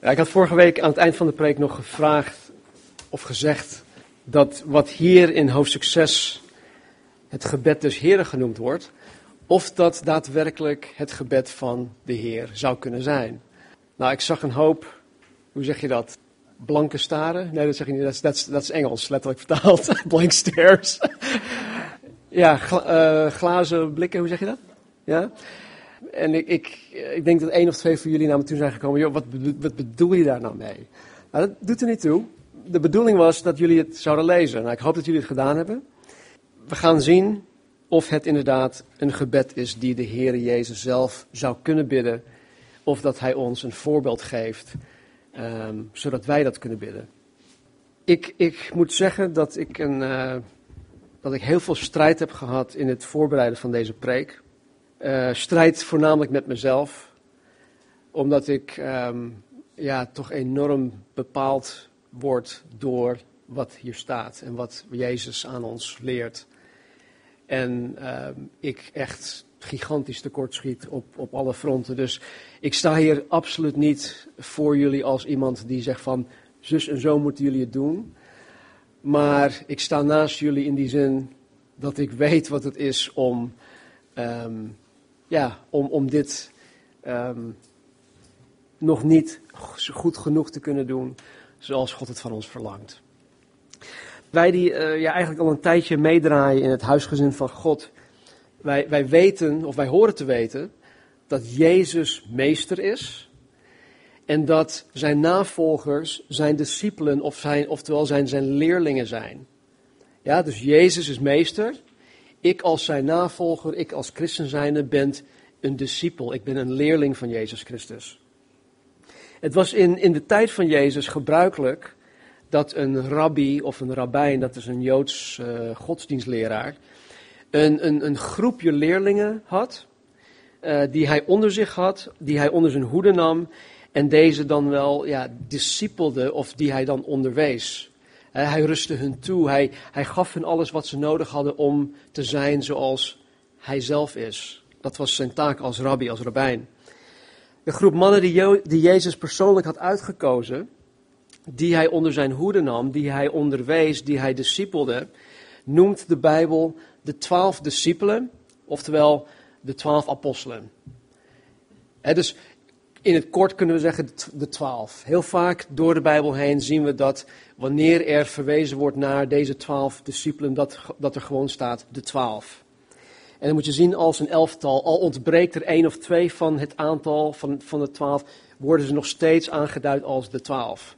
Ik had vorige week aan het eind van de preek nog gevraagd of gezegd dat wat hier in hoofdstuk 6 het gebed des Heren genoemd wordt, of dat daadwerkelijk het gebed van de Heer zou kunnen zijn. Nou, ik zag een hoop, hoe zeg je dat? Blanke staren? Nee, dat zeg je niet, dat is, Engels, letterlijk vertaald. Blank stares. ja, uh, glazen blikken, hoe zeg je dat? Ja? En ik, ik, denk dat één of twee van jullie naar me toe zijn gekomen. Joh, wat, wat bedoel je daar nou mee? Nou, dat doet er niet toe. De bedoeling was dat jullie het zouden lezen. Nou, ik hoop dat jullie het gedaan hebben. We gaan zien of het inderdaad een gebed is die de Heer Jezus zelf zou kunnen bidden. Of dat Hij ons een voorbeeld geeft, um, zodat wij dat kunnen bidden. Ik, ik moet zeggen dat ik, een, uh, dat ik heel veel strijd heb gehad in het voorbereiden van deze preek. Uh, strijd voornamelijk met mezelf, omdat ik um, ja, toch enorm bepaald word door wat hier staat en wat Jezus aan ons leert. En uh, ik echt gigantisch tekortschiet op, op alle fronten. Dus ik sta hier absoluut niet voor jullie als iemand die zegt van zus en zo moeten jullie het doen. Maar ik sta naast jullie in die zin dat ik weet wat het is om, um, ja, om, om dit um, nog niet goed genoeg te kunnen doen zoals God het van ons verlangt. Wij die uh, ja, eigenlijk al een tijdje meedraaien in het huisgezin van God, wij, wij weten, of wij horen te weten, dat Jezus meester is. En dat zijn navolgers zijn discipelen, of zijn, oftewel zijn, zijn leerlingen zijn. Ja, dus Jezus is meester. Ik als zijn navolger, ik als christen zijnde ben een discipel. Ik ben een leerling van Jezus Christus. Het was in, in de tijd van Jezus gebruikelijk dat een rabbi of een rabbijn, dat is een Joods uh, godsdienstleraar, een, een, een, groepje leerlingen had, uh, die hij onder zich had, die hij onder zijn hoede nam en deze dan wel ja, discipelde of die hij dan onderwees. Hij rustte hun toe, hij, hij gaf hun alles wat ze nodig hadden om te zijn zoals hij zelf is. Dat was zijn taak als rabbi, als rabbijn. De groep mannen die, die Jezus persoonlijk had uitgekozen, die hij onder zijn hoede nam, die hij onderwees, die hij discipelde, noemt de Bijbel de twaalf discipelen, oftewel de twaalf apostelen. He, dus in het kort kunnen we zeggen de twaalf. Heel vaak door de Bijbel heen zien we dat wanneer er verwezen wordt naar deze twaalf discipelen, dat, dat er gewoon staat de twaalf. En dan moet je zien als een elftal, al ontbreekt er één of twee van het aantal van, van de twaalf, worden ze nog steeds aangeduid als de twaalf.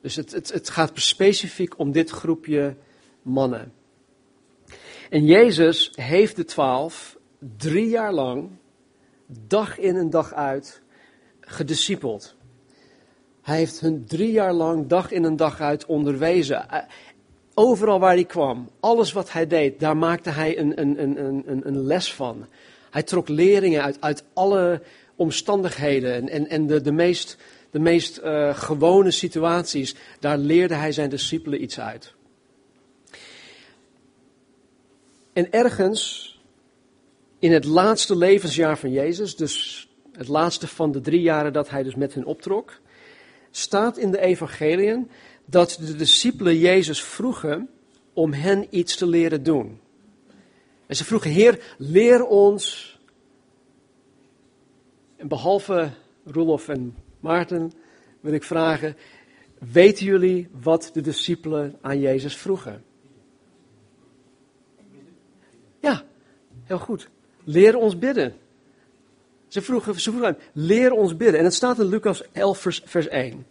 Dus het, het, het gaat specifiek om dit groepje mannen. En Jezus heeft de twaalf drie jaar lang, dag in en dag uit, gediscipeld. Hij heeft hun drie jaar lang, dag in en dag uit onderwezen. Eh, overal waar hij kwam, alles wat hij deed, daar maakte hij een, een, een, een, een les van. Hij trok leringen uit, uit alle omstandigheden en, en, en de, de meest de meest uh, gewone situaties, daar leerde hij zijn discipelen iets uit. En ergens in het laatste levensjaar van Jezus, dus het laatste van de drie jaren dat hij dus met hen optrok, staat in de evangeliën dat de discipelen Jezus vroegen om hen iets te leren doen. En ze vroegen, Heer, leer ons. En behalve Roelof en Maarten, wil ik vragen, weten jullie wat de discipelen aan Jezus vroegen? Ja, heel goed. Leer ons bidden. Ze vroegen, ze vroegen leer ons bidden. En het staat in Lucas 11, vers, vers 1.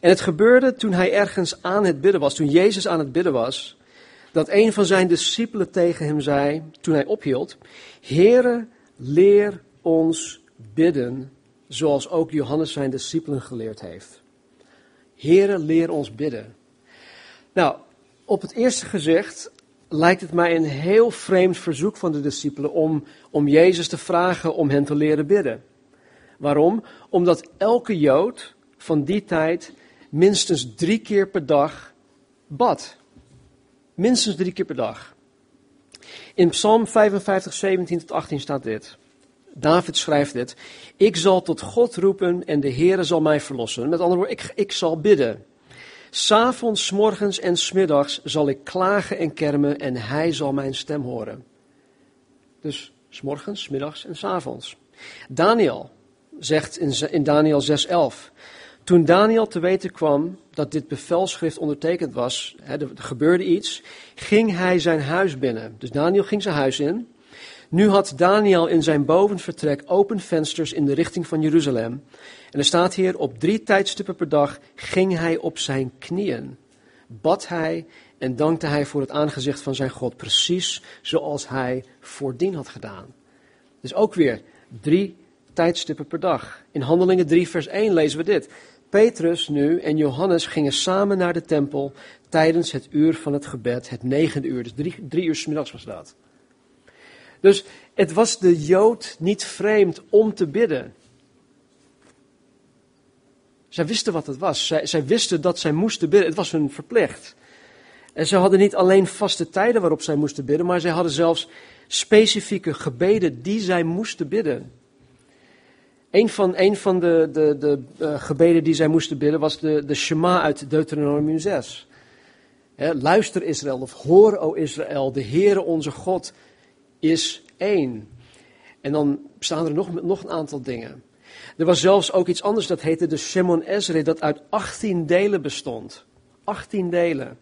En het gebeurde toen hij ergens aan het bidden was, toen Jezus aan het bidden was, dat een van zijn discipelen tegen hem zei, toen hij ophield, Heere, leer ons bidden, zoals ook Johannes zijn discipelen geleerd heeft. Here, leer ons bidden. Nou, op het eerste gezicht lijkt het mij een heel vreemd verzoek van de discipelen om, om Jezus te vragen om hen te leren bidden. Waarom? Omdat elke Jood van die tijd minstens drie keer per dag bad. Minstens drie keer per dag. In Psalm 55, 17 tot 18 staat dit. David schrijft dit. Ik zal tot God roepen en de Heere zal mij verlossen. Met andere woorden, ik, ik zal bidden. S'avonds, morgens en smiddags zal ik klagen en kermen en hij zal mijn stem horen. Dus s'morgens, middags en s'avonds. Daniel zegt in, in Daniel 6:11. Toen Daniel te weten kwam dat dit bevelschrift ondertekend was, er gebeurde iets, ging hij zijn huis binnen. Dus Daniel ging zijn huis in. Nu had Daniel in zijn bovenvertrek open vensters in de richting van Jeruzalem. En er staat hier, op drie tijdstippen per dag ging hij op zijn knieën. Bad hij en dankte hij voor het aangezicht van zijn God, precies zoals hij voordien had gedaan. Dus ook weer drie tijdstippen per dag. In Handelingen 3, vers 1 lezen we dit. Petrus nu en Johannes gingen samen naar de tempel tijdens het uur van het gebed, het negende uur. Dus drie, drie uur s middags was dat. Dus het was de Jood niet vreemd om te bidden. Zij wisten wat het was. Zij, zij wisten dat zij moesten bidden. Het was hun verplicht. En ze hadden niet alleen vaste tijden waarop zij moesten bidden, maar zij hadden zelfs specifieke gebeden die zij moesten bidden. Een van, een van de, de, de uh, gebeden die zij moesten bidden was de, de Shema uit Deuteronomium 6. luister Israël, of hoor o Israël, de Heere onze God is één. En dan staan er nog, nog een aantal dingen. Er was zelfs ook iets anders dat heette de Shemon Ezra, dat uit 18 delen bestond. 18 delen.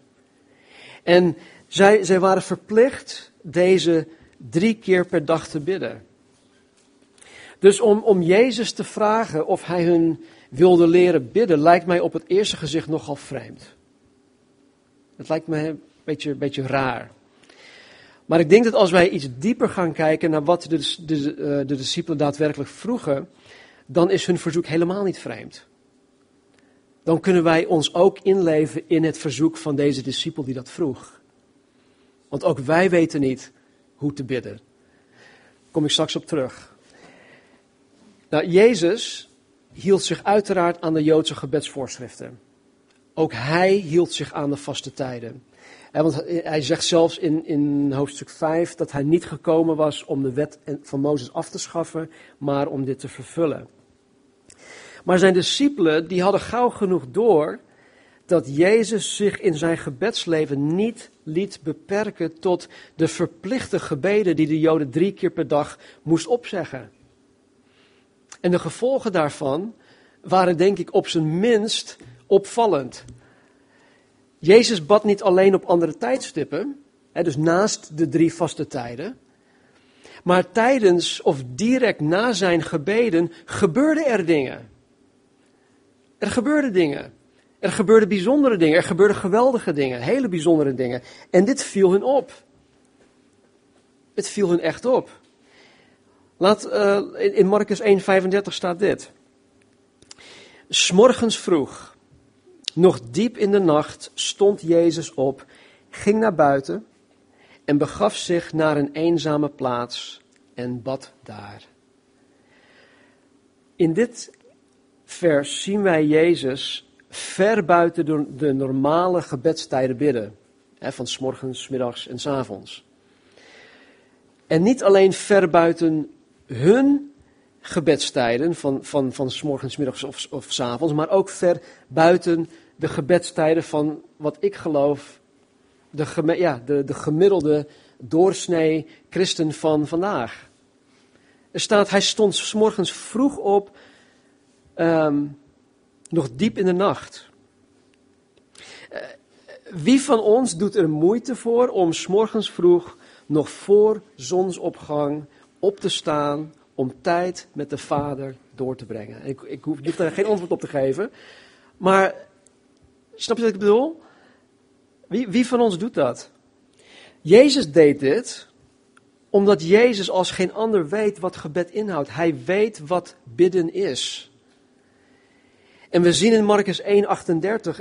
En zij, zij waren verplicht deze drie keer per dag te bidden. Dus om, om Jezus te vragen of hij hun wilde leren bidden, lijkt mij op het eerste gezicht nogal vreemd. Het lijkt me een beetje, beetje raar. Maar ik denk dat als wij iets dieper gaan kijken naar wat de, de, de, de discipelen daadwerkelijk vroegen, dan is hun verzoek helemaal niet vreemd. Dan kunnen wij ons ook inleven in het verzoek van deze discipel die dat vroeg. Want ook wij weten niet hoe te bidden. Daar kom ik straks op terug. Nou, Jezus hield zich uiteraard aan de Joodse gebedsvoorschriften. Ook hij hield zich aan de vaste tijden. Want hij zegt zelfs in, in hoofdstuk 5 dat hij niet gekomen was om de wet van Mozes af te schaffen, maar om dit te vervullen. Maar zijn discipelen, die hadden gauw genoeg door dat Jezus zich in zijn gebedsleven niet liet beperken tot de verplichte gebeden die de Joden drie keer per dag moest opzeggen. En de gevolgen daarvan waren denk ik op zijn minst opvallend. Jezus bad niet alleen op andere tijdstippen, hè, dus naast de drie vaste tijden, maar tijdens of direct na zijn gebeden gebeurden er dingen. Er gebeurden dingen. Er gebeurden bijzondere dingen. Er gebeurden geweldige dingen. Hele bijzondere dingen. En dit viel hun op. Het viel hun echt op. Laat, uh, in Marcus 1,35 staat dit. S'morgens vroeg, nog diep in de nacht, stond Jezus op, ging naar buiten en begaf zich naar een eenzame plaats en bad daar. In dit vers zien wij Jezus ver buiten de, normale gebedstijden bidden. Van s morgens, middags en s avonds. En niet alleen ver buiten hun gebedstijden van, van, van s morgens, middags of, of s avonds, maar ook ver buiten de gebedstijden van wat ik geloof, de, ja, de, de gemiddelde doorsnee christen van vandaag. Er staat, hij stond s morgens vroeg op Ehm, nog diep in de nacht. Uh, wie van ons doet er moeite voor om s'morgens vroeg, nog voor zonsopgang, op te staan om tijd met de Vader door te brengen? Ik, ik hoef, ik daar geen antwoord op te geven, maar snap je wat ik bedoel? Wie, wie van ons doet dat? Jezus deed dit omdat Jezus als geen ander weet wat gebed inhoudt. Hij weet wat bidden is. En we zien in Marcus 1:38,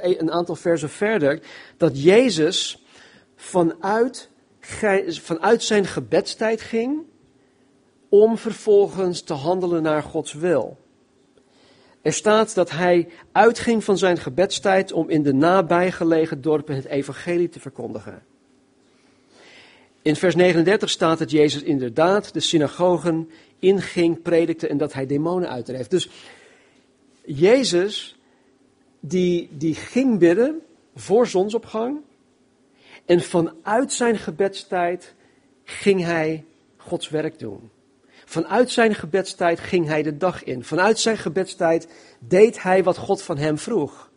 een aantal versen verder, dat Jezus vanuit, vanuit zijn gebedstijd ging om vervolgens te handelen naar Gods wil. Er staat dat hij uitging van zijn gebedstijd om in de nabijgelegen dorpen het evangelie te verkondigen. In vers 39 staat dat Jezus inderdaad de synagogen inging, predikte en dat hij demonen uitdreef. Dus Jezus, die, die ging bidden voor zonsopgang. En vanuit zijn gebedstijd ging hij Gods werk doen. Vanuit zijn gebedstijd ging hij de dag in. Vanuit zijn gebedstijd deed hij wat God van hem vroeg.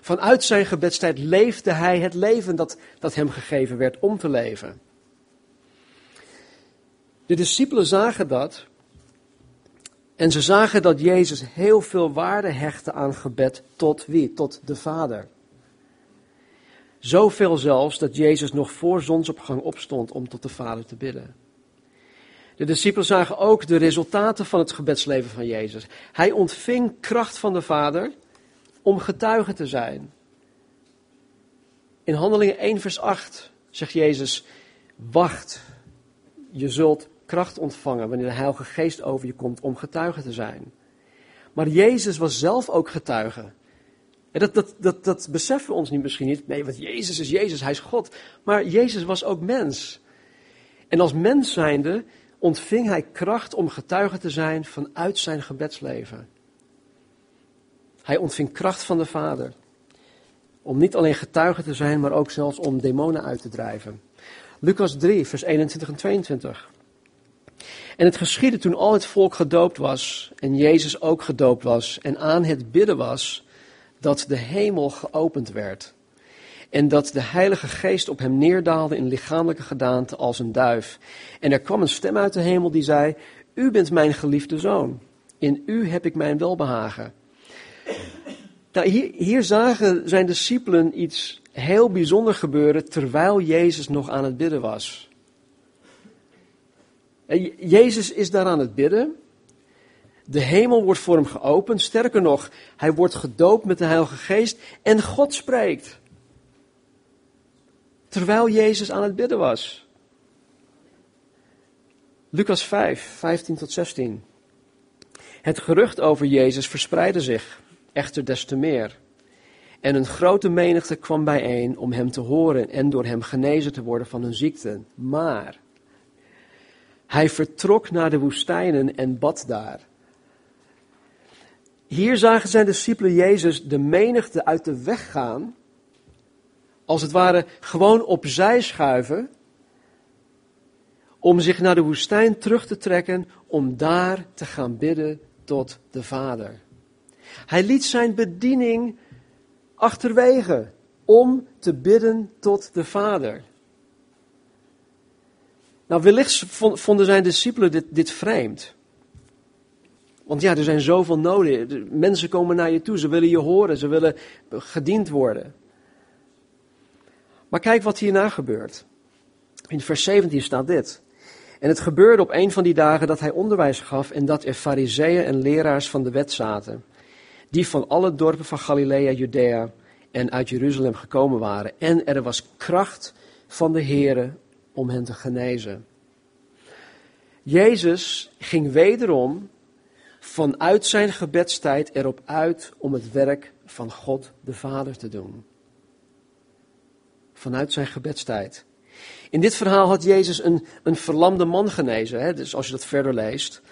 Vanuit zijn gebedstijd leefde hij het leven dat, dat hem gegeven werd om te leven. De discipelen zagen dat. En ze zagen dat Jezus heel veel waarde hechtte aan gebed tot wie? Tot de Vader. Zoveel zelfs dat Jezus nog voor zonsopgang opstond om tot de Vader te bidden. De discipelen zagen ook de resultaten van het gebedsleven van Jezus. Hij ontving kracht van de Vader om getuige te zijn. In Handelingen 1, vers 8 zegt Jezus: Wacht, je zult kracht ontvangen wanneer de Heilige Geest over je komt om getuige te zijn. Maar Jezus was zelf ook getuige. En dat, dat, dat, dat beseffen we ons niet misschien niet. Nee, want Jezus is Jezus, hij is God. Maar Jezus was ook mens. En als mens zijnde ontving hij kracht om getuige te zijn vanuit zijn gebedsleven. Hij ontving kracht van de Vader. Om niet alleen getuige te zijn, maar ook zelfs om demonen uit te drijven. Lucas 3, vers 21 en 22. En het geschiedde toen al het volk gedoopt was en Jezus ook gedoopt was en aan het bidden was, dat de hemel geopend werd. En dat de Heilige Geest op hem neerdaalde in lichamelijke gedaante als een duif. En er kwam een stem uit de hemel die zei: U bent mijn geliefde zoon. In u heb ik mijn welbehagen. Nou, hier, hier zagen zijn discipelen iets heel bijzonder gebeuren terwijl Jezus nog aan het bidden was. Jezus is daar aan het bidden. De hemel wordt voor hem geopend. Sterker nog, hij wordt gedoopt met de Heilige Geest en God spreekt. Terwijl Jezus aan het bidden was. Lucas 5, 15 tot 16. Het gerucht over Jezus verspreidde zich, echter des te meer. En een grote menigte kwam bijeen om hem te horen en door hem genezen te worden van hun ziekte. Maar hij vertrok naar de woestijnen en bad daar. Hier zagen zijn discipelen Jezus de menigte uit de weg gaan, als het ware gewoon opzij schuiven, om zich naar de woestijn terug te trekken, om daar te gaan bidden tot de Vader. Hij liet zijn bediening achterwege om te bidden tot de Vader. Nou, wellicht vonden zijn discipelen dit, dit vreemd. Want ja, er zijn zoveel noden. Mensen komen naar je toe, ze willen je horen, ze willen gediend worden. Maar kijk wat hierna gebeurt. In vers 17 staat dit. En het gebeurde op een van die dagen dat hij onderwijs gaf en dat er fariseeën en leraars van de wet zaten, die van alle dorpen van Galilea, Judea en uit Jeruzalem gekomen waren. En er was kracht van de Here om hen te genezen. Jezus ging wederom vanuit zijn gebedstijd erop uit om het werk van God de Vader te doen. Vanuit zijn gebedstijd. In dit verhaal had Jezus een, een verlamde man genezen, hè, dus als je dat verder leest.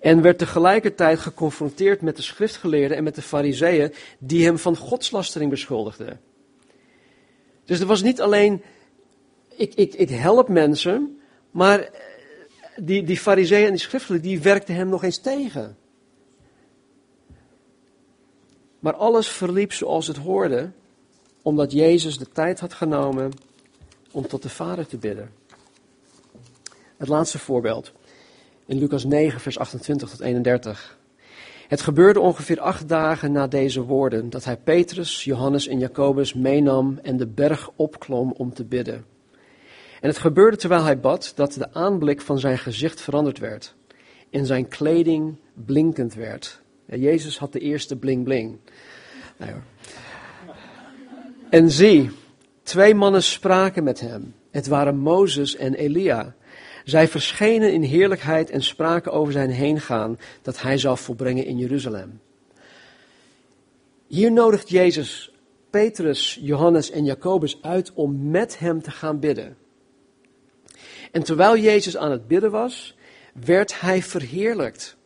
En werd tegelijkertijd geconfronteerd met de schriftgeleerden en met de fariseeën die hem van godslastering beschuldigden. Dus er was niet alleen, ik, ik, ik help mensen, maar die, die fariseeën en die schriftgeleerden, die werkten hem nog eens tegen. Maar alles verliep zoals het hoorde, omdat Jezus de tijd had genomen om tot de Vader te bidden. Het laatste voorbeeld. In Lucas 9, vers 28 tot 31. Het gebeurde ongeveer acht dagen na deze woorden dat hij Petrus, Johannes en Jacobus meenam en de berg opklom om te bidden. En het gebeurde terwijl hij bad dat de aanblik van zijn gezicht veranderd werd en zijn kleding blinkend werd. Jezus had de eerste bling bling. Nee, en zie, twee mannen spraken met hem. Het waren Mozes en Elia. Zij verschenen in heerlijkheid en spraken over zijn heengaan dat hij zou volbrengen in Jeruzalem. Hier nodigt Jezus Petrus, Johannes en Jacobus uit om met hem te gaan bidden. En terwijl Jezus aan het bidden was, werd hij verheerlijkt.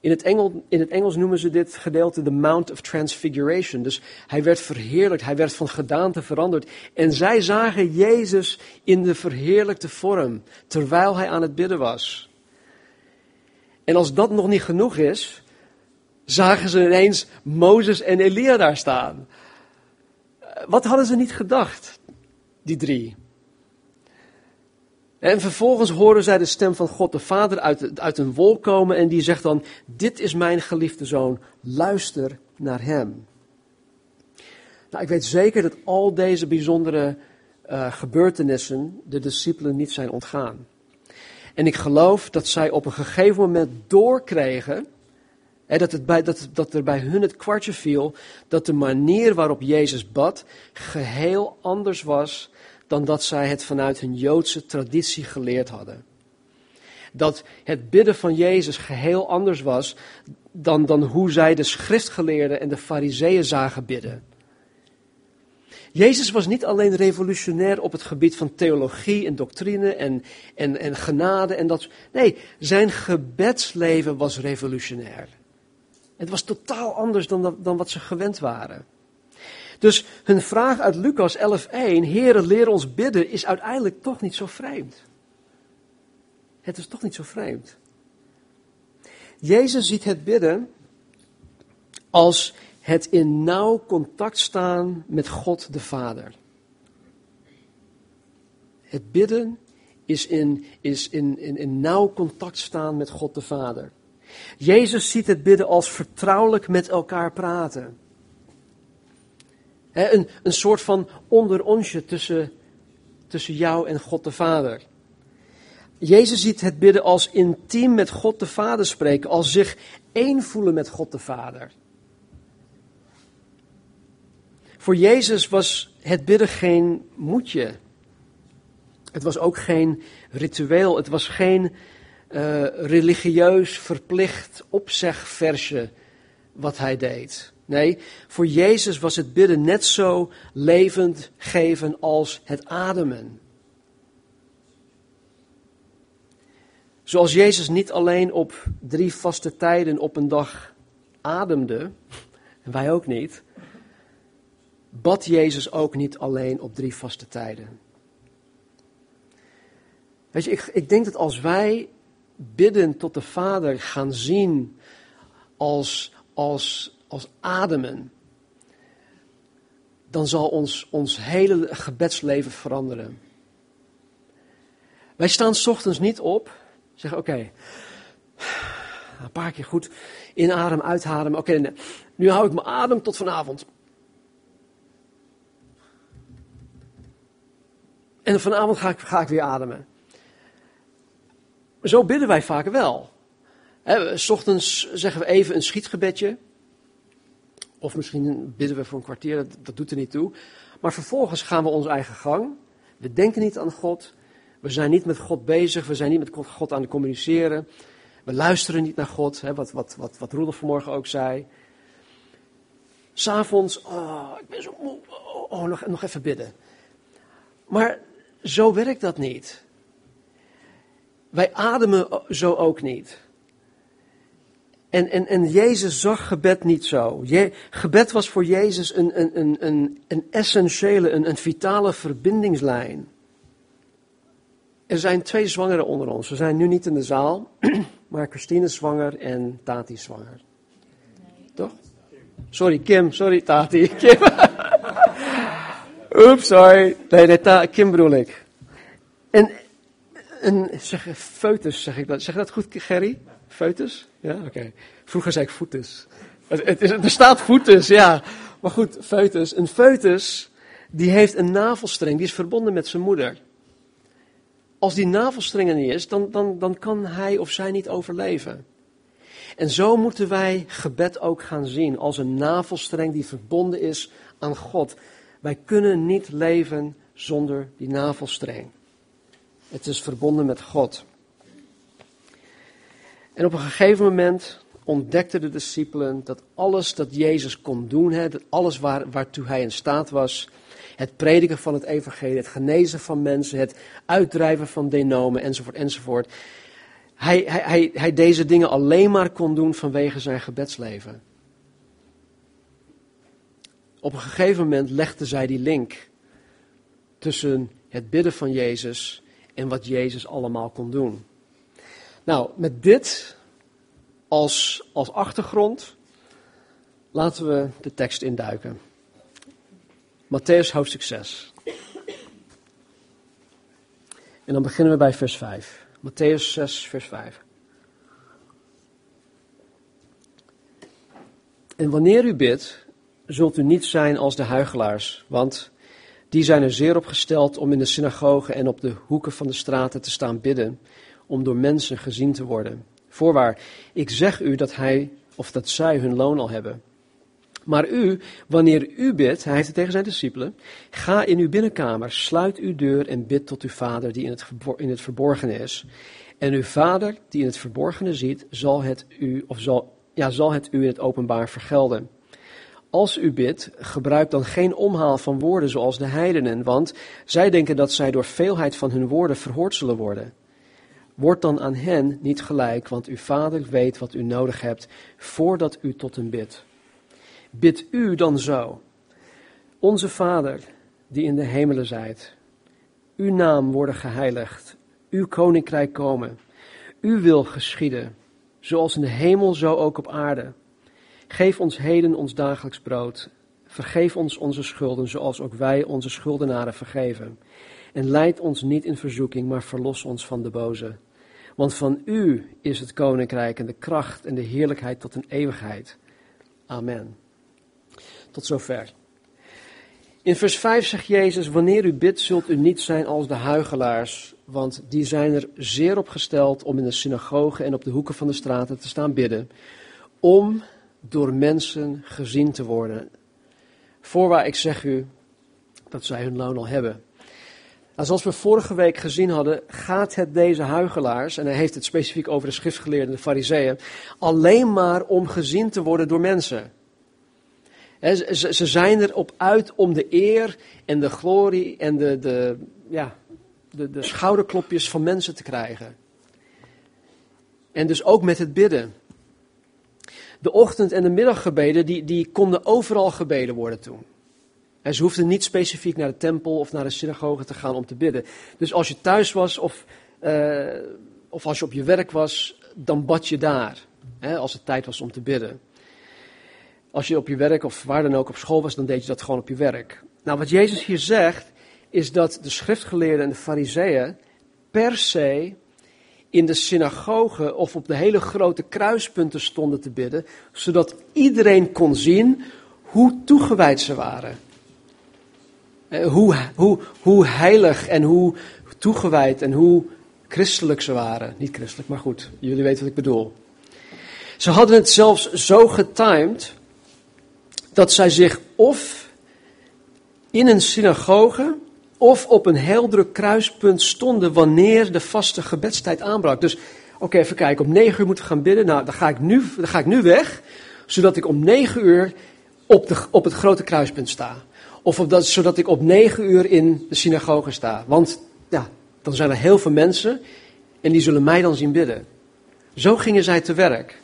In het, in het Engels noemen ze dit gedeelte de Mount of Transfiguration. Dus hij werd verheerlijkt, hij werd van gedaante veranderd. En zij zagen Jezus in de verheerlijkte vorm, terwijl hij aan het bidden was. En als dat nog niet genoeg is, zagen ze ineens Mozes en Elia daar staan. Wat hadden ze niet gedacht, die drie? En vervolgens horen zij de stem van God de Vader uit, uit een wolk komen en die zegt dan, dit is mijn geliefde zoon, luister naar hem. Nou, ik weet zeker dat al deze bijzondere uh, gebeurtenissen de discipelen niet zijn ontgaan. En ik geloof dat zij op een gegeven moment doorkregen, dat, het bij, dat, dat er bij hun het kwartje viel, dat de manier waarop Jezus bad geheel anders was dan dat zij het vanuit hun Joodse traditie geleerd hadden. Dat het bidden van Jezus geheel anders was dan, dan hoe zij de schriftgeleerden en de fariseeën zagen bidden. Jezus was niet alleen revolutionair op het gebied van theologie en doctrine en, en, en genade en dat. Nee, zijn gebedsleven was revolutionair. Het was totaal anders dan, dan wat ze gewend waren. Dus hun vraag uit Lucas 11:1, Heere, leer ons bidden, is uiteindelijk toch niet zo vreemd. Het is toch niet zo vreemd. Jezus ziet het bidden als het in nauw contact staan met God de Vader. Het bidden is in, is in, in, in nauw contact staan met God de Vader. Jezus ziet het bidden als vertrouwelijk met elkaar praten een, een soort van onderonsje tussen, tussen jou en God de Vader. Jezus ziet het bidden als intiem met God de Vader spreken, als zich één voelen met God de Vader. Voor Jezus was het bidden geen moedje. Het was ook geen ritueel. Het was geen uh, religieus verplicht opzegversje wat hij deed. Nee, voor Jezus was het bidden net zo levend geven als het ademen. Zoals Jezus niet alleen op drie vaste tijden op een dag ademde, en wij ook niet, bad Jezus ook niet alleen op drie vaste tijden. Weet je, ik, ik denk dat als wij bidden tot de Vader gaan zien als, als als ademen, dan zal ons, ons hele gebedsleven veranderen. Wij staan ochtends niet op, zeggen oké, een paar keer goed inadem, uitademen. Oké, nu hou ik mijn adem tot vanavond. En vanavond ga ik, ga ik weer ademen. Zo bidden wij vaak wel. s ochtends zeggen we even een schietgebedje. Of misschien bidden we voor een kwartier, dat, doet er niet toe. Maar vervolgens gaan we onze eigen gang. We denken niet aan God. We zijn niet met God bezig. We zijn niet met God aan het communiceren. We luisteren niet naar God, hè, wat, wat, wat, wat vanmorgen ook zei. S'avonds, oh, ik ben zo moe, oh, oh, nog, nog even bidden. Maar zo werkt dat niet. Wij ademen zo ook niet. En, en, en Jezus zag gebed niet zo. Je, gebed was voor Jezus een, een, een, een, een essentiële, een, een vitale verbindingslijn. Er zijn twee zwangeren onder ons. We zijn nu niet in de zaal, maar Christine is zwanger en Tati is zwanger. Toch? Sorry, Kim. Sorry, Tati. Kim. Oeps, sorry. Nee, Kim bedoel ik. En, en zeg, foetus zeg ik dat. Zeg dat goed, Gerry? Foetus? Ja, oké. Vroeger zei ik voetus. Het er staat voetus, ja. Maar goed, foetus. Een foetus, die heeft een navelstreng, die is verbonden met zijn moeder. Als die navelstreng er niet is, dan, dan, dan kan hij of zij niet overleven. En zo moeten wij gebed ook gaan zien als een navelstreng die verbonden is aan God. Wij kunnen niet leven zonder die navelstreng. Het is verbonden met God. En op een gegeven moment ontdekten de discipelen dat alles dat Jezus kon doen, hè, alles waar, waartoe hij in staat was, het prediken van het evangelie, het genezen van mensen, het uitdrijven van denomen, enzovoort, enzovoort. Hij, hij, hij, hij deze dingen alleen maar kon doen vanwege zijn gebedsleven. Op een gegeven moment legde zij die link tussen het bidden van Jezus en wat Jezus allemaal kon doen. Nou, met dit als, als achtergrond laten we de tekst induiken. Matthäus hoofdstuk 6. En dan beginnen we bij vers 5. Matthäus 6, vers 5. En wanneer u bidt, zult u niet zijn als de huigelaars, want die zijn er zeer op gesteld om in de synagogen en op de hoeken van de straten te staan bidden, om door mensen gezien te worden. Voorwaar, ik zeg u dat hij of dat zij hun loon al hebben. Maar u, wanneer u bidt, hij heeft het tegen zijn discipelen, ga in uw binnenkamer, sluit uw deur en bid tot uw vader die in het, in het verborgene is. En uw vader die in het verborgene ziet, zal het u, of zal, ja, zal het u in het openbaar vergelden. Als u bidt, gebruik dan geen omhaal van woorden zoals de heidenen, want zij denken dat zij door veelheid van hun woorden verhoord zullen worden. Word dan aan hen niet gelijk, want uw vader weet wat u nodig hebt voordat u tot hem bidt. Bid u dan zo. Onze Vader, die in de hemelen zijt, uw naam worden geheiligd, uw koninkrijk komen, uw wil geschieden, zoals in de hemel, zo ook op aarde. Geef ons heden ons dagelijks brood. Vergeef ons onze schulden, zoals ook wij onze schuldenaren vergeven. En leid ons niet in verzoeking, maar verlos ons van de boze. Want van u is het koninkrijk en de kracht en de heerlijkheid tot een eeuwigheid. Amen. Tot zover. In vers 5 zegt Jezus: Wanneer u bidt, zult u niet zijn als de huigelaars, want die zijn er zeer op gesteld om in de synagogen en op de hoeken van de straten te staan bidden, om door mensen gezien te worden. Voorwaar ik zeg u dat zij hun loon al hebben. Nou, zoals we vorige week gezien hadden, gaat het deze huigelaars, en hij heeft het specifiek over de schriftgeleerden, de fariseeën, alleen maar om gezien te worden door mensen. Ze zijn erop uit om de eer en de glorie en de, de, ja, de, de schouderklopjes van mensen te krijgen. En dus ook met het bidden. De ochtend- en de middaggebeden, die, die konden overal gebeden worden toen. En ze hoefden niet specifiek naar de tempel of naar de synagoge te gaan om te bidden. Dus als je thuis was of, uh, of als je op je werk was, dan bad je daar. Hè, als het tijd was om te bidden. Als je op je werk of waar dan ook op school was, dan deed je dat gewoon op je werk. Nou, wat Jezus hier zegt, is dat de schriftgeleerden en de fariseeën per se in de synagoge of op de hele grote kruispunten stonden te bidden, zodat iedereen kon zien hoe toegewijd ze waren. Eh, hoe, hoe, hoe heilig en hoe toegewijd en hoe christelijk ze waren. Niet christelijk, maar goed, jullie weten wat ik bedoel. Ze hadden het zelfs zo getimed dat zij zich of in een synagoge of op een heel kruispunt stonden wanneer de vaste gebedstijd aanbrak. Dus, oké, even kijken, om negen uur moeten we gaan bidden. Nou, dan ga ik nu, dan ga ik nu weg, zodat ik om negen uur op, de, op het grote kruispunt sta. Of dat, zodat ik op negen uur in de synagoge sta. Want, ja, dan zijn er heel veel mensen en die zullen mij dan zien bidden. Zo gingen zij te werk.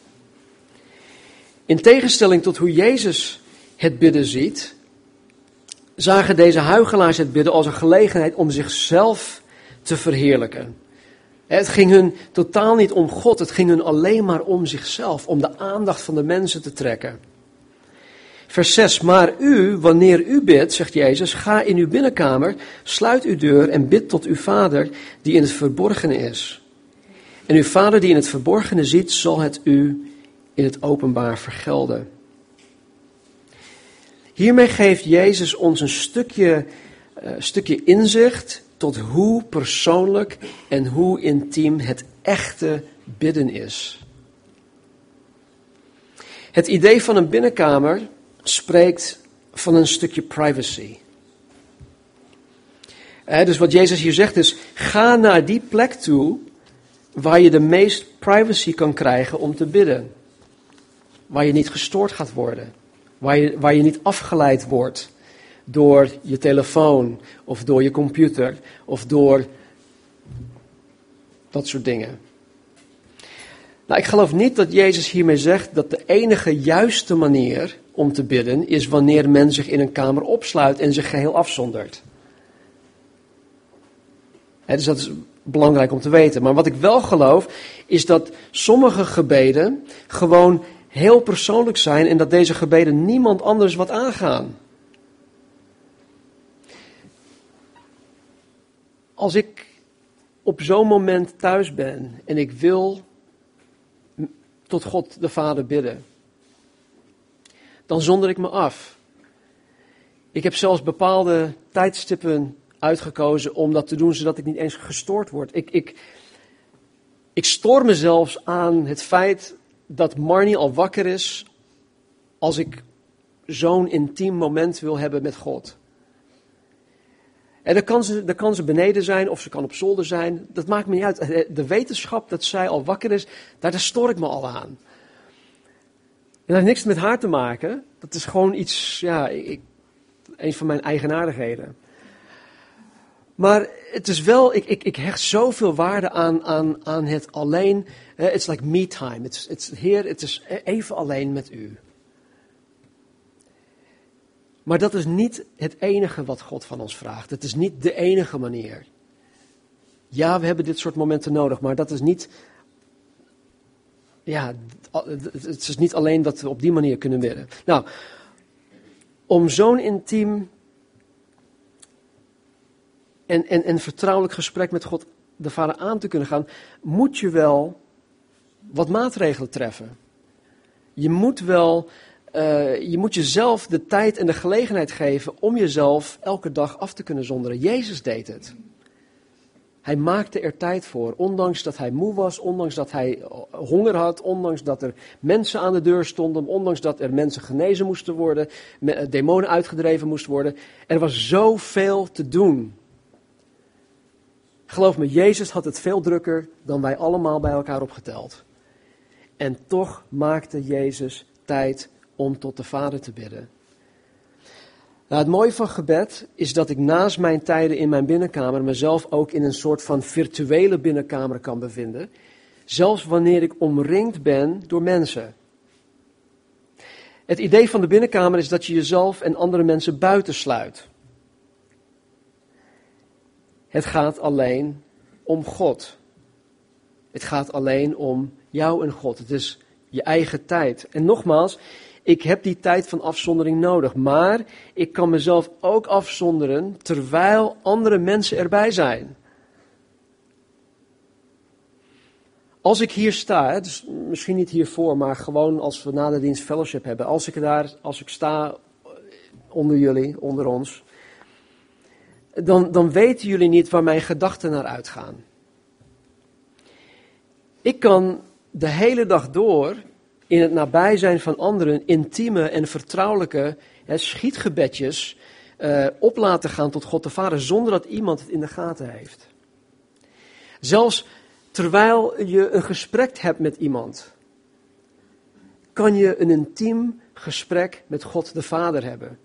In tegenstelling tot hoe Jezus het bidden ziet, zagen deze huigelaars het bidden als een gelegenheid om zichzelf te verheerlijken. Het ging hun totaal niet om God, het ging hun alleen maar om zichzelf, om de aandacht van de mensen te trekken. Vers 6, maar u, wanneer u bidt, zegt Jezus, ga in uw binnenkamer, sluit uw deur en bid tot uw vader die in het verborgene is. En uw vader die in het verborgene ziet, zal het u in het openbaar vergelden. Hiermee geeft Jezus ons een stukje, uh, stukje inzicht tot hoe persoonlijk en hoe intiem het echte bidden is. Het idee van een binnenkamer spreekt van een stukje privacy. dus wat Jezus hier zegt is: ga naar die plek toe waar je de meest privacy kan krijgen om te bidden. waar je niet gestoord gaat worden. Waar je, waar je niet afgeleid wordt door je telefoon of door je computer of door dat soort dingen. Nou, ik geloof niet dat Jezus hiermee zegt dat de enige juiste manier om te bidden is wanneer men zich in een kamer opsluit en zich geheel afzondert. dus dat is belangrijk om te weten. Maar wat ik wel geloof is dat sommige gebeden gewoon heel persoonlijk zijn en dat deze gebeden niemand anders wat aangaan. Als ik op zo'n moment thuis ben en ik wil tot God de Vader bidden, dan zonder ik me af. Ik heb zelfs bepaalde tijdstippen uitgekozen om dat te doen, zodat ik niet eens gestoord word. Ik, ik, ik stoor me zelfs aan het feit dat Marnie al wakker is als ik zo'n intiem moment wil hebben met God. En dan kan, ze, dan kan ze beneden zijn of ze kan op zolder zijn. Dat maakt me niet uit. De wetenschap dat zij al wakker is, daar, daar stoor ik me al aan. Dat heeft niks met haar te maken. Dat is gewoon iets, ja, ik, een van mijn eigenaardigheden. Maar het is wel, ik, ik, ik hecht zoveel waarde aan, aan, aan het alleen. Uh, it's like me time. It's, it's, Heer, het is even alleen met u. Maar dat is niet het enige wat God van ons vraagt. Het is niet de enige manier. Ja, we hebben dit soort momenten nodig, maar dat is niet. Ja, het is niet alleen dat we op die manier kunnen bidden. Nou, om zo'n intiem en, en, en vertrouwelijk gesprek met God de Vader aan te kunnen gaan, moet je wel wat maatregelen treffen. Je moet wel uh, je moet jezelf de tijd en de gelegenheid geven om jezelf elke dag af te kunnen zonderen. Jezus deed het. Hij maakte er tijd voor, ondanks dat hij moe was, ondanks dat hij honger had, ondanks dat er mensen aan de deur stonden, ondanks dat er mensen genezen moesten worden, eh, demonen uitgedreven moesten worden. Er was zoveel te doen. Geloof me, Jezus had het veel drukker dan wij allemaal bij elkaar opgeteld. En toch maakte Jezus tijd om tot de Vader te bidden. Nou, het mooie van gebed is dat ik naast mijn tijden in mijn binnenkamer mezelf ook in een soort van virtuele binnenkamer kan bevinden. Zelfs wanneer ik omringd ben door mensen. Het idee van de binnenkamer is dat je jezelf en andere mensen buitensluit. Het gaat alleen om God. Het gaat alleen om jou en God. Het is je eigen tijd. En nogmaals, ik heb die tijd van afzondering nodig, maar ik kan mezelf ook afzonderen terwijl andere mensen erbij zijn. Als ik hier sta, dus misschien niet hiervoor, maar gewoon als we na de dienst fellowship hebben, als ik daar, als ik sta onder jullie, onder ons, dan, dan weten jullie niet waar mijn gedachten naar uitgaan. Ik kan de hele dag door in het nabijzijn van anderen intieme en vertrouwelijke hè, schietgebedjes uh, op laten gaan tot God de Vader zonder dat iemand het in de gaten heeft. Zelfs terwijl je een gesprek hebt met iemand, kan je een intiem gesprek met God de Vader hebben.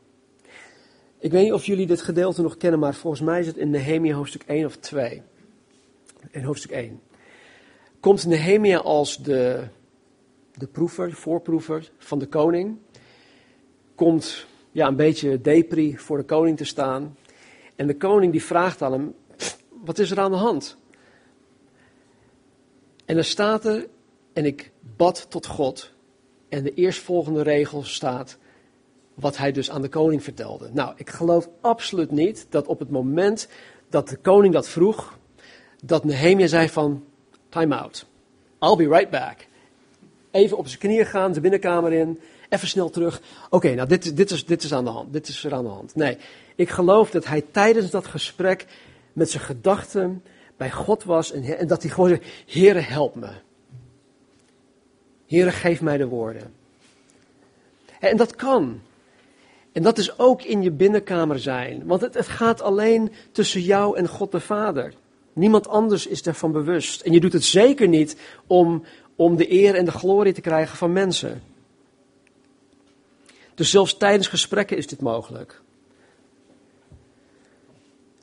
Ik weet niet of jullie dit gedeelte nog kennen, maar volgens mij is het in Nehemia hoofdstuk 1 of 2. In hoofdstuk 1. Komt Nehemia als de de proever, de voorproever van de koning, komt ja, een beetje depri voor de koning te staan. En de koning die vraagt aan hem, wat is er aan de hand? En dan staat er, en ik bad tot God. En de eerstvolgende regel staat, wat hij dus aan de koning vertelde. Nou, ik geloof absoluut niet dat op het moment dat de koning dat vroeg, dat Nehemia zei van, time out, I'll be right back even op zijn knieën gaan, de binnenkamer in, even snel terug. Oké, nou dit, dit, is, dit is aan de hand, dit is er aan de hand. Nee, ik geloof dat hij tijdens dat gesprek met zijn gedachten bij God was en, en dat hij gewoon zei, Heere help me. Heere geef mij de woorden. En dat kan. En dat is ook in je binnenkamer zijn. Want het, het gaat alleen tussen jou en God de Vader. Niemand anders is daarvan bewust. En je doet het zeker niet om, om de eer en de glorie te krijgen van mensen. Dus zelfs tijdens gesprekken is dit mogelijk.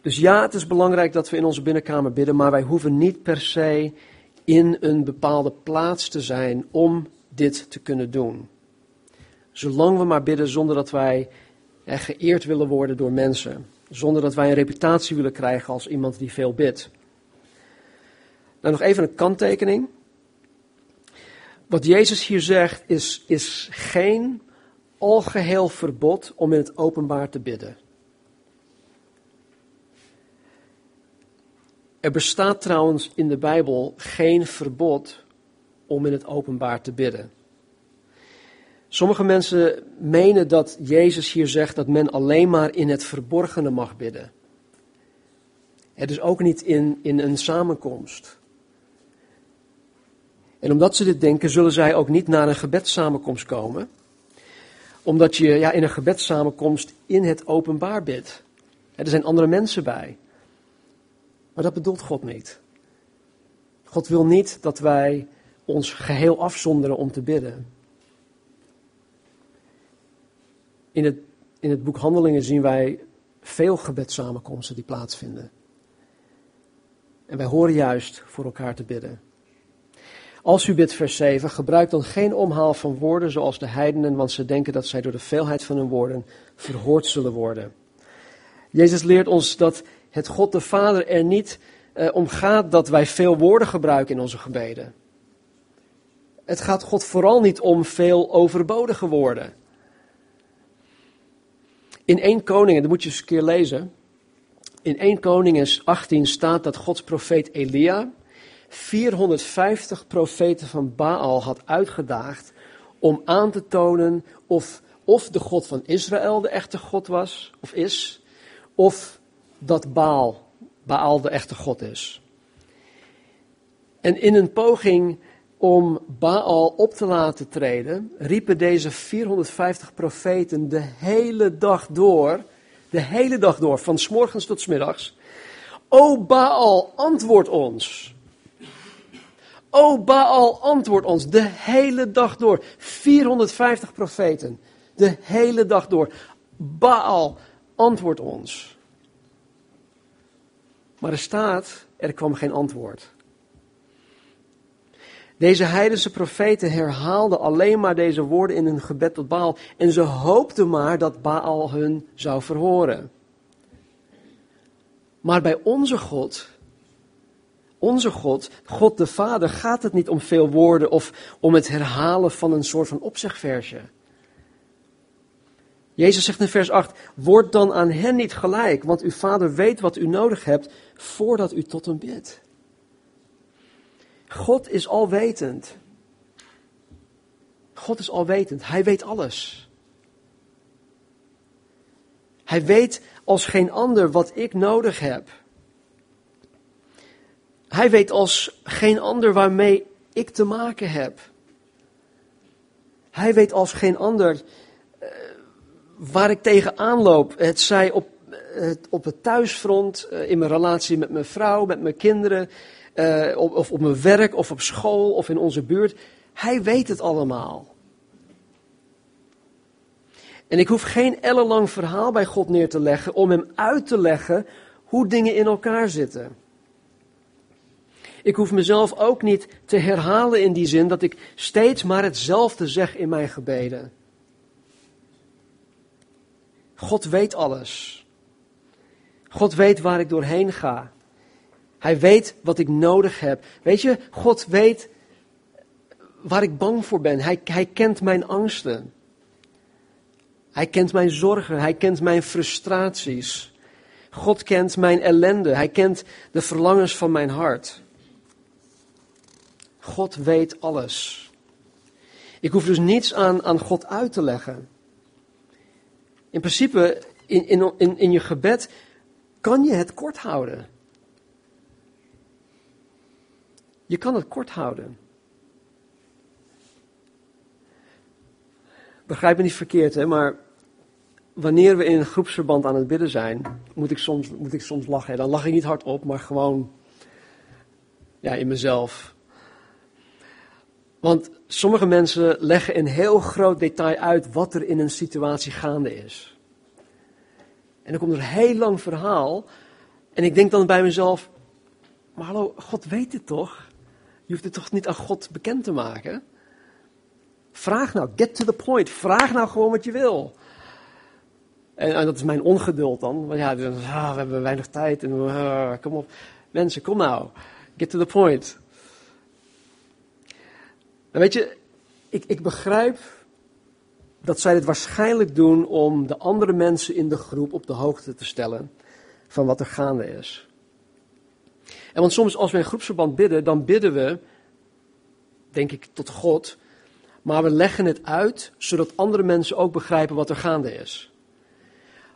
Dus ja, het is belangrijk dat we in onze binnenkamer bidden, maar wij hoeven niet per se in een bepaalde plaats te zijn om dit te kunnen doen. Zolang we maar bidden zonder dat wij geëerd willen worden door mensen. Zonder dat wij een reputatie willen krijgen als iemand die veel bidt. Nou, nog even een kanttekening. Wat Jezus hier zegt is, is geen algeheel verbod om in het openbaar te bidden. Er bestaat trouwens in de Bijbel geen verbod om in het openbaar te bidden. Sommige mensen menen dat Jezus hier zegt dat men alleen maar in het verborgene mag bidden. Het is ook niet in, in een samenkomst. En omdat ze dit denken, zullen zij ook niet naar een gebedssamenkomst komen. Omdat je ja, in een gebedssamenkomst in het openbaar bidt. Er zijn andere mensen bij. Maar dat bedoelt God niet. God wil niet dat wij ons geheel afzonderen om te bidden. In het, in het boek Handelingen zien wij veel gebedssamenkomsten die plaatsvinden. En wij horen juist voor elkaar te bidden. Als u bidt, vers 7, gebruik dan geen omhaal van woorden zoals de heidenen, want ze denken dat zij door de veelheid van hun woorden verhoord zullen worden. Jezus leert ons dat het God de Vader er niet uh, om gaat dat wij veel woorden gebruiken in onze gebeden. Het gaat God vooral niet om veel overbodige woorden. In 1 Koningen, dat moet je eens een keer lezen. In 1 Koningen 18 staat dat Gods profeet Elia 450 profeten van Baal had uitgedaagd om aan te tonen of, of de God van Israël de echte God was, of is, of dat Baal, Baal de echte God is. En in een poging om Baal op te laten treden, riepen deze 450 profeten de hele dag door, de hele dag door, van s morgens tot s middags, O Baal, antwoord ons. O Baal, antwoord ons. De hele dag door. 450 profeten. De hele dag door. Baal, antwoord ons. Maar er staat, er kwam geen antwoord. Deze heidense profeten herhaalden alleen maar deze woorden in hun gebed tot Baal. En ze hoopten maar dat Baal hun zou verhoren. Maar bij onze God, onze God, God de Vader, gaat het niet om veel woorden of om het herhalen van een soort van opzegversje. Jezus zegt in vers 8: Word dan aan hen niet gelijk, want uw Vader weet wat u nodig hebt voordat u tot hem bidt. God is alwetend. God is alwetend. Hij weet alles. Hij weet als geen ander wat ik nodig heb. Hij weet als geen ander waarmee ik te maken heb. Hij weet als geen ander uh, waar ik tegenaan loop. Het zij op, op het thuisfront, uh, in mijn relatie met mijn vrouw, met mijn kinderen, of op mijn werk, of op school, of in onze buurt. Hij weet het allemaal. En ik hoef geen ellenlang verhaal bij God neer te leggen om hem uit te leggen hoe dingen in elkaar zitten. Ik hoef mezelf ook niet te herhalen in die zin dat ik steeds maar hetzelfde zeg in mijn gebeden. God weet alles. God weet waar ik doorheen ga. Hij weet wat ik nodig heb. Weet je, God weet waar ik bang voor ben. Hij, hij kent mijn angsten. Hij kent mijn zorgen. Hij kent mijn frustraties. God kent mijn ellende. Hij kent de verlangens van mijn hart. God weet alles. Ik hoef dus niets aan, aan God uit te leggen. In principe, in, in, in, in je gebed kan je het kort houden. Je kan het kort houden. Begrijp me niet verkeerd, hè, maar wanneer we in een groepsverband aan het bidden zijn, moet ik soms, moet ik soms lachen. Dan lach ik niet hardop, maar gewoon ja, in mezelf. Want sommige mensen leggen in heel groot detail uit wat er in een situatie gaande is. En dan komt er een heel lang verhaal. En ik denk dan bij mezelf, maar hallo, God weet het toch? Je hoeft het toch niet aan God bekend te maken? Vraag nou, get to the point. Vraag nou gewoon wat je wil. En, en dat is mijn ongeduld dan. Want ja, ah, we hebben weinig tijd. En, uh, kom op. Mensen, kom nou. Get to the point. Weet je, ik, ik begrijp dat zij dit waarschijnlijk doen om de andere mensen in de groep op de hoogte te stellen van wat er gaande is. En want soms als we in groepsverband bidden, dan bidden we, denk ik, tot God, maar we leggen het uit zodat andere mensen ook begrijpen wat er gaande is.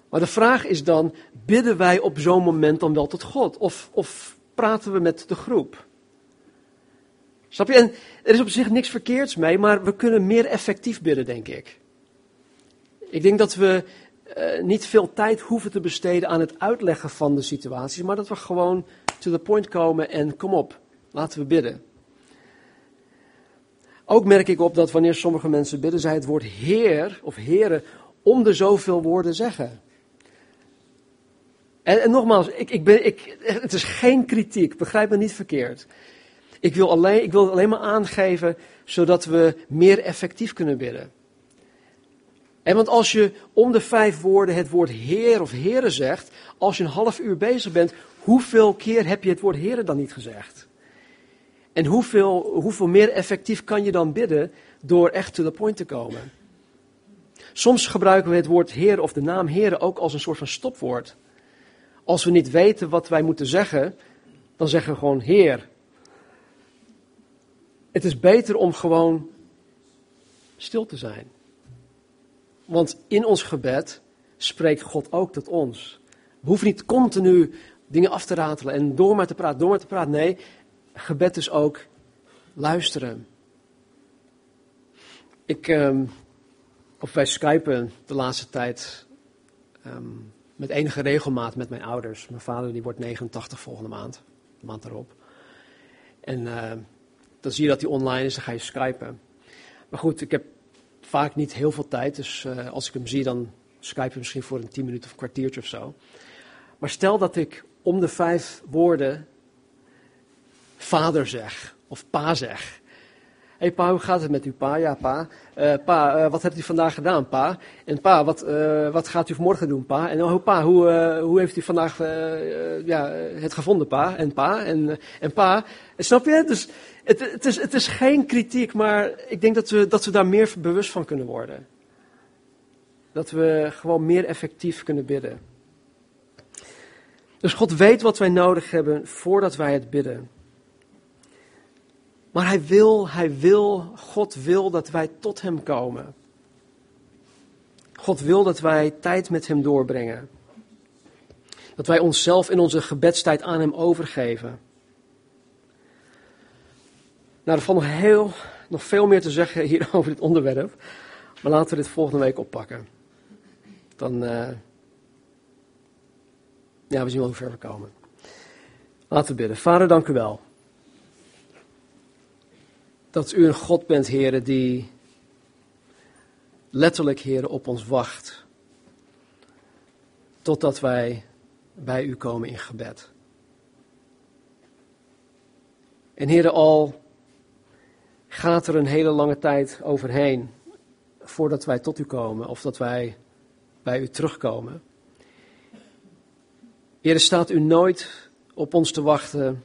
Maar de vraag is dan, bidden wij op zo'n moment dan wel tot God? Of, of praten we met de groep? Snap je? En er is op zich niks verkeerds mee, maar we kunnen meer effectief bidden, denk ik. Ik denk dat we uh, niet veel tijd hoeven te besteden aan het uitleggen van de situaties, maar dat we gewoon to the point komen en kom op, laten we bidden. Ook merk ik op dat wanneer sommige mensen bidden, zij het woord Heer of Heren om de zoveel woorden zeggen. En, en nogmaals, ik, ik ben, ik, het is geen kritiek, begrijp me niet verkeerd. Ik wil, alleen, ik wil het alleen maar aangeven zodat we meer effectief kunnen bidden. En want als je om de vijf woorden het woord Heer of Heren zegt, als je een half uur bezig bent, hoeveel keer heb je het woord Heren dan niet gezegd? En hoeveel, hoeveel meer effectief kan je dan bidden door echt to the point te komen? Soms gebruiken we het woord Heer of de naam Heren ook als een soort van stopwoord. Als we niet weten wat wij moeten zeggen, dan zeggen we gewoon Heer. Het is beter om gewoon stil te zijn. Want in ons gebed spreekt God ook tot ons. We hoeven niet continu dingen af te ratelen en door maar te praten, door maar te praten. Nee, gebed is ook luisteren. Ik, um, of wij skypen de laatste tijd um, met enige regelmaat met mijn ouders. Mijn vader die wordt 89 volgende maand, de maand erop. En uh, dan zie je dat hij online is, dan ga je skypen. Maar goed, ik heb vaak niet heel veel tijd, dus uh, als ik hem zie, dan skype ik misschien voor een 10 minuten of een kwartiertje of zo. Maar stel dat ik om de vijf woorden vader zeg of pa zeg hey pa, hoe gaat het met u pa? Ja pa. Uh, pa, uh, wat hebt u vandaag gedaan pa? En pa, wat, wat gaat u vanmorgen doen pa? En oh pa, hoe, hoe heeft u vandaag ja, het gevonden pa? En pa, en, en pa. snap je? Dus het, het, is, het is geen kritiek, maar ik denk dat we, dat we daar meer bewust van kunnen worden. Dat we gewoon meer effectief kunnen bidden. Dus God weet wat wij nodig hebben voordat wij het bidden. Maar hij wil, hij wil, God wil dat wij tot hem komen. God wil dat wij tijd met hem doorbrengen. Dat wij onszelf in onze gebedstijd aan hem overgeven. Nou, er valt nog, heel, nog veel meer te zeggen hier over dit onderwerp. Maar laten we dit volgende week oppakken. Dan, uh, ja, we zien wel hoe ver we komen. Laten we bidden. Vader, dank u wel dat u een God bent, heren, die letterlijk, heren, op ons wacht. Totdat wij bij u komen in gebed. En heren, al gaat er een hele lange tijd overheen voordat wij tot u komen of dat wij bij u terugkomen. Heren, staat u nooit op ons te wachten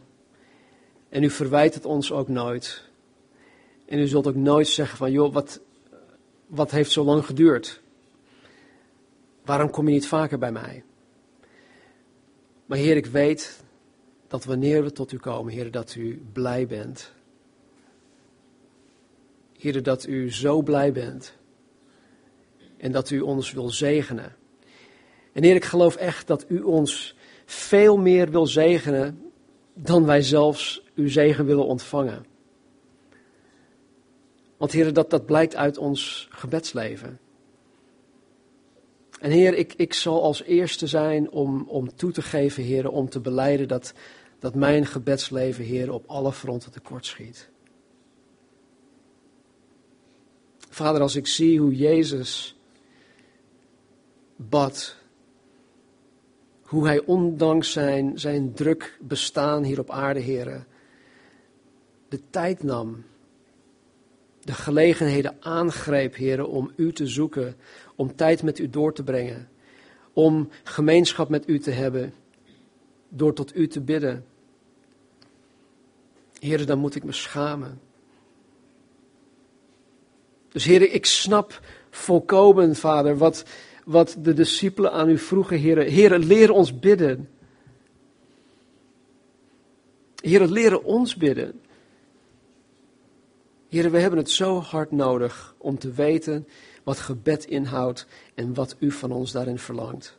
en u verwijt het ons ook nooit. En u zult ook nooit zeggen van, joh, wat, wat heeft zo lang geduurd? Waarom kom je niet vaker bij mij? Maar Heer, ik weet dat wanneer we tot u komen, Heer, dat u blij bent. Heer, dat u zo blij bent. En dat u ons wil zegenen. En Heer, ik geloof echt dat u ons veel meer wil zegenen dan wij zelfs uw zegen willen ontvangen. Want Heer, dat, dat blijkt uit ons gebedsleven. En Heer, ik, ik zal als eerste zijn om, om toe te geven, Heer, om te beleiden dat, dat mijn gebedsleven, Heer, op alle fronten tekort Vader, als ik zie hoe Jezus bad, hoe hij ondanks zijn, zijn druk bestaan hier op aarde, heren, de tijd nam, de gelegenheden aangreep, heren, om u te zoeken, om tijd met u door te brengen, om gemeenschap met u te hebben, door tot u te bidden. Heren, dan moet ik me schamen. Dus heren, ik snap volkomen, vader, wat, wat de discipelen aan u vroegen, heren. Heren, leer ons bidden. Heren, leren ons bidden. Heren, we hebben het zo hard nodig om te weten wat gebed inhoudt en wat u van ons daarin verlangt.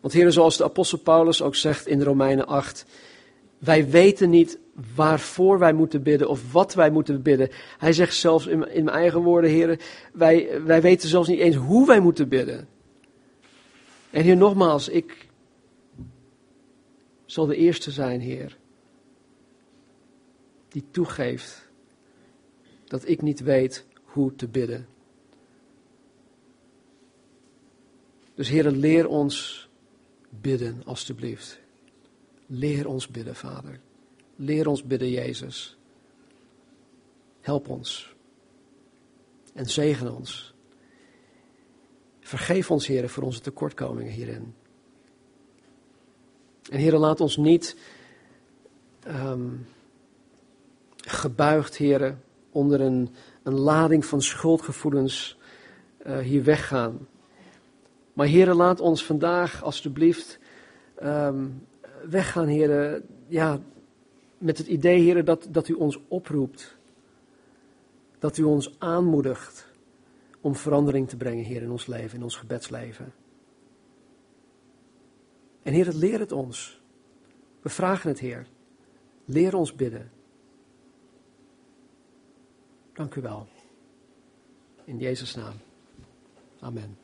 Want heren, zoals de apostel Paulus ook zegt in Romeinen 8, wij weten niet waarvoor wij moeten bidden of wat wij moeten bidden. Hij zegt zelfs in, in mijn eigen woorden, heren, wij, wij weten zelfs niet eens hoe wij moeten bidden. En hier nogmaals, ik zal de eerste zijn, Heer, die toegeeft dat ik niet weet hoe te bidden. Dus Heer, leer ons bidden, alstublieft. Leer ons bidden, Vader. Leer ons bidden, Jezus. Help ons. En zegen ons. Vergeef ons, Heer, voor onze tekortkomingen hierin. En Heer, laat ons niet um, gebuigd, Heer, onder een, een lading van schuldgevoelens uh, hier weggaan. Maar Heer, laat ons vandaag alstublieft um, weggaan, Heer, ja, met het idee, Heer, dat, dat u ons oproept. Dat u ons aanmoedigt om verandering te brengen, Heer, in ons leven, in ons gebedsleven. En Heer, leer het ons. We vragen het, Heer. Leer ons bidden. Dank u wel. In Jezus' naam. Amen.